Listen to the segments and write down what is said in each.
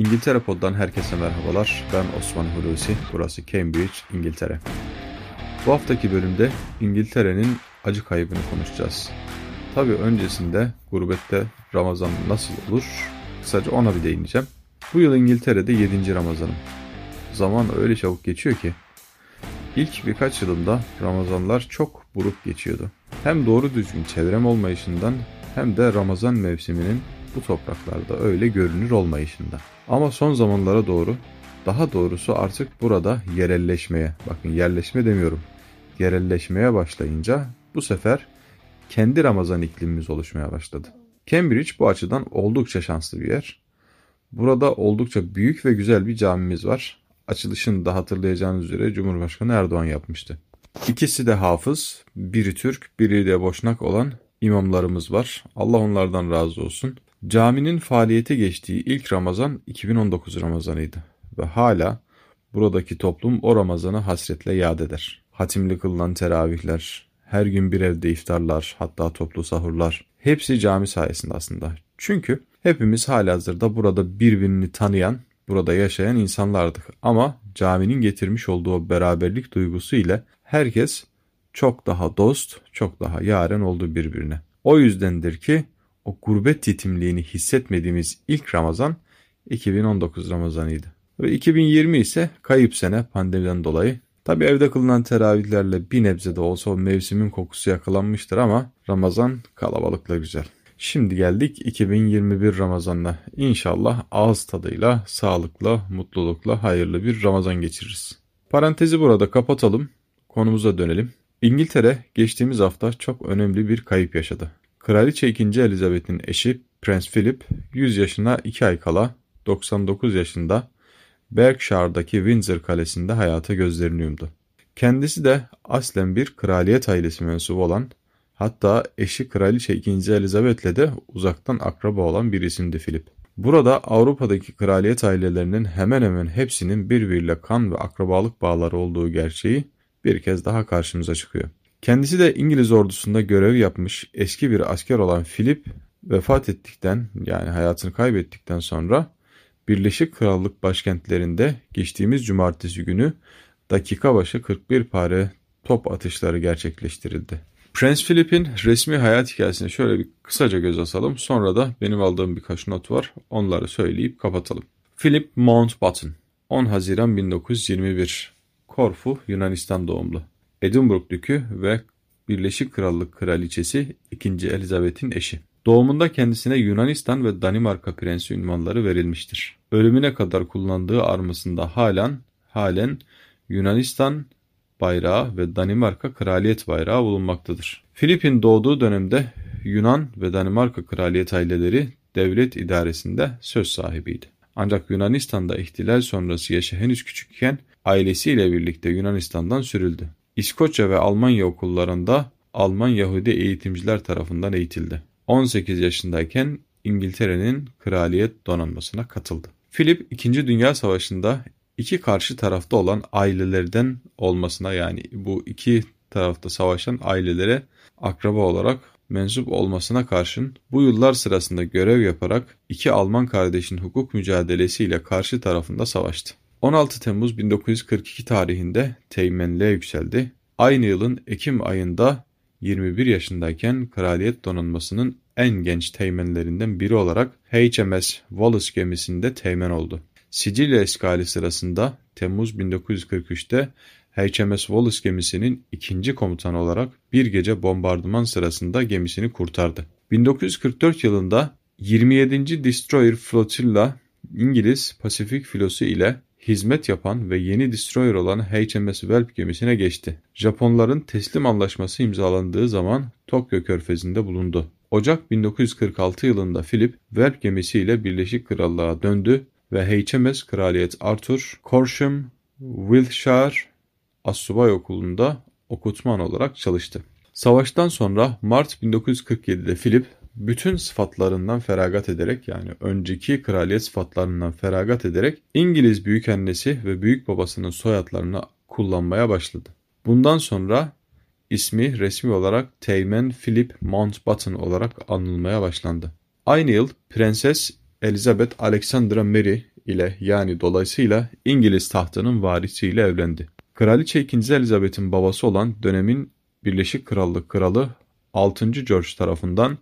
İngiltere Pod'dan herkese merhabalar. Ben Osman Hulusi. Burası Cambridge, İngiltere. Bu haftaki bölümde İngiltere'nin acı kaybını konuşacağız. Tabi öncesinde gurbette Ramazan nasıl olur? Kısaca ona bir değineceğim. Bu yıl İngiltere'de 7. Ramazanım. Zaman öyle çabuk geçiyor ki. İlk birkaç yılımda Ramazanlar çok buruk geçiyordu. Hem doğru düzgün çevrem olmayışından hem de Ramazan mevsiminin bu topraklarda öyle görünür olmayışında. Ama son zamanlara doğru, daha doğrusu artık burada yerelleşmeye, bakın yerleşme demiyorum, yerelleşmeye başlayınca bu sefer kendi Ramazan iklimimiz oluşmaya başladı. Cambridge bu açıdan oldukça şanslı bir yer. Burada oldukça büyük ve güzel bir camimiz var. Açılışını da hatırlayacağınız üzere Cumhurbaşkanı Erdoğan yapmıştı. İkisi de hafız, biri Türk, biri de Boşnak olan imamlarımız var. Allah onlardan razı olsun. Caminin faaliyete geçtiği ilk Ramazan 2019 Ramazanıydı ve hala buradaki toplum o Ramazan'ı hasretle yad eder. Hatimli kılınan teravihler, her gün bir evde iftarlar, hatta toplu sahurlar hepsi cami sayesinde aslında. Çünkü hepimiz halihazırda burada birbirini tanıyan, burada yaşayan insanlardık ama caminin getirmiş olduğu beraberlik duygusu ile herkes çok daha dost, çok daha yaren oldu birbirine. O yüzdendir ki o gurbet yetimliğini hissetmediğimiz ilk Ramazan 2019 Ramazanıydı. Ve 2020 ise kayıp sene pandemiden dolayı. Tabi evde kılınan teravihlerle bir nebze de olsa o mevsimin kokusu yakalanmıştır ama Ramazan kalabalıkla güzel. Şimdi geldik 2021 Ramazan'la. İnşallah ağız tadıyla, sağlıkla, mutlulukla hayırlı bir Ramazan geçiririz. Parantezi burada kapatalım. Konumuza dönelim. İngiltere geçtiğimiz hafta çok önemli bir kayıp yaşadı. Kraliçe 2. Elizabeth'in eşi Prens Philip 100 yaşına 2 ay kala 99 yaşında Berkshire'daki Windsor Kalesi'nde hayata gözlerini yumdu. Kendisi de aslen bir kraliyet ailesi mensubu olan hatta eşi Kraliçe 2. Elizabeth'le de uzaktan akraba olan bir isimdi Philip. Burada Avrupa'daki kraliyet ailelerinin hemen hemen hepsinin birbiriyle kan ve akrabalık bağları olduğu gerçeği bir kez daha karşımıza çıkıyor. Kendisi de İngiliz ordusunda görev yapmış eski bir asker olan Philip vefat ettikten yani hayatını kaybettikten sonra Birleşik Krallık başkentlerinde geçtiğimiz cumartesi günü dakika başı 41 pare top atışları gerçekleştirildi. Prens Philip'in resmi hayat hikayesine şöyle bir kısaca göz atalım. Sonra da benim aldığım birkaç not var. Onları söyleyip kapatalım. Philip Mountbatten 10 Haziran 1921 Korfu Yunanistan doğumlu. Edinburgh Dükü ve Birleşik Krallık Kraliçesi 2. Elizabeth'in eşi. Doğumunda kendisine Yunanistan ve Danimarka Prensi ünvanları verilmiştir. Ölümüne kadar kullandığı armasında halen halen Yunanistan bayrağı ve Danimarka kraliyet bayrağı bulunmaktadır. Filip'in doğduğu dönemde Yunan ve Danimarka kraliyet aileleri devlet idaresinde söz sahibiydi. Ancak Yunanistan'da ihtilal sonrası yaşı henüz küçükken ailesiyle birlikte Yunanistan'dan sürüldü. İskoçya ve Almanya okullarında Alman Yahudi eğitimciler tarafından eğitildi. 18 yaşındayken İngiltere'nin kraliyet donanmasına katıldı. Philip 2. Dünya Savaşı'nda iki karşı tarafta olan ailelerden olmasına yani bu iki tarafta savaşan ailelere akraba olarak mensup olmasına karşın bu yıllar sırasında görev yaparak iki Alman kardeşin hukuk mücadelesiyle karşı tarafında savaştı. 16 Temmuz 1942 tarihinde teğmenliğe yükseldi. Aynı yılın Ekim ayında 21 yaşındayken Kraliyet Donanması'nın en genç teğmenlerinden biri olarak HMS Wallace gemisinde teğmen oldu. Sicilya işgali sırasında Temmuz 1943'te HMS Wallace gemisinin ikinci komutanı olarak bir gece bombardıman sırasında gemisini kurtardı. 1944 yılında 27. Destroyer Flotilla İngiliz Pasifik filosu ile hizmet yapan ve yeni destroyer olan HMS Welp gemisine geçti. Japonların teslim anlaşması imzalandığı zaman Tokyo körfezinde bulundu. Ocak 1946 yılında Philip Welp gemisiyle Birleşik Krallığa döndü ve HMS Kraliyet Arthur, Corsham, Wiltshire Assubay Okulu'nda okutman olarak çalıştı. Savaştan sonra Mart 1947'de Philip bütün sıfatlarından feragat ederek yani önceki kraliyet sıfatlarından feragat ederek İngiliz büyükannesi ve büyük babasının soyadlarını kullanmaya başladı. Bundan sonra ismi resmi olarak Teğmen Philip Mountbatten olarak anılmaya başlandı. Aynı yıl Prenses Elizabeth Alexandra Mary ile yani dolayısıyla İngiliz tahtının varisiyle evlendi. Kraliçe 2. Elizabeth'in babası olan dönemin Birleşik Krallık Kralı 6. George tarafından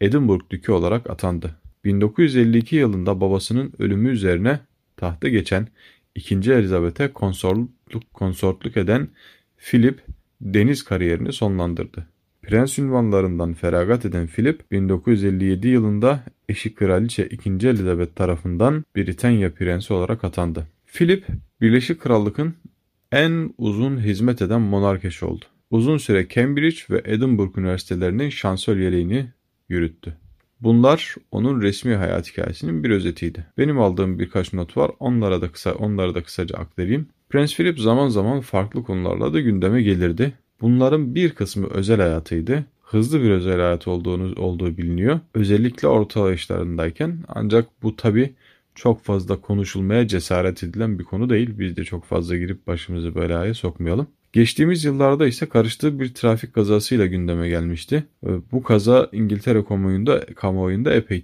Edinburgh Dükü olarak atandı. 1952 yılında babasının ölümü üzerine tahta geçen 2. Elizabeth'e konsortluk, konsortluk eden Philip deniz kariyerini sonlandırdı. Prens ünvanlarından feragat eden Philip 1957 yılında eşi Kraliçe 2. Elizabeth tarafından Britanya Prensi olarak atandı. Philip, Birleşik Krallık'ın en uzun hizmet eden monark eşi oldu. Uzun süre Cambridge ve Edinburgh üniversitelerinin şansölyeliğini yürüttü. Bunlar onun resmi hayat hikayesinin bir özetiydi. Benim aldığım birkaç not var. Onlara da kısa onları da kısaca aktarayım. Prens Philip zaman zaman farklı konularla da gündeme gelirdi. Bunların bir kısmı özel hayatıydı. Hızlı bir özel hayat olduğunu olduğu biliniyor. Özellikle orta yaşlarındayken ancak bu tabi çok fazla konuşulmaya cesaret edilen bir konu değil. Biz de çok fazla girip başımızı belaya sokmayalım. Geçtiğimiz yıllarda ise karıştığı bir trafik kazasıyla gündeme gelmişti. Ee, bu kaza İngiltere kamuoyunda, kamuoyunda epey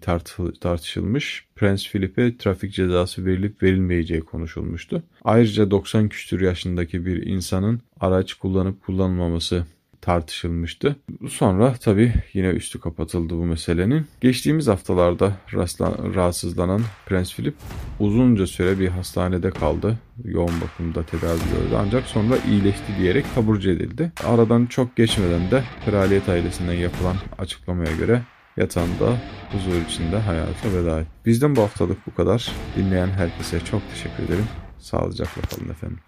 tartışılmış. Prens Philip'e trafik cezası verilip verilmeyeceği konuşulmuştu. Ayrıca 90 küsur yaşındaki bir insanın araç kullanıp kullanmaması tartışılmıştı. Sonra tabi yine üstü kapatıldı bu meselenin. Geçtiğimiz haftalarda rahatsızlanan Prens Philip uzunca süre bir hastanede kaldı. Yoğun bakımda tedavi gördü ancak sonra iyileşti diyerek taburcu edildi. Aradan çok geçmeden de kraliyet ailesinden yapılan açıklamaya göre yatağında huzur içinde hayata veda etti. Bizden bu haftalık bu kadar. Dinleyen herkese çok teşekkür ederim. Sağlıcakla kalın efendim.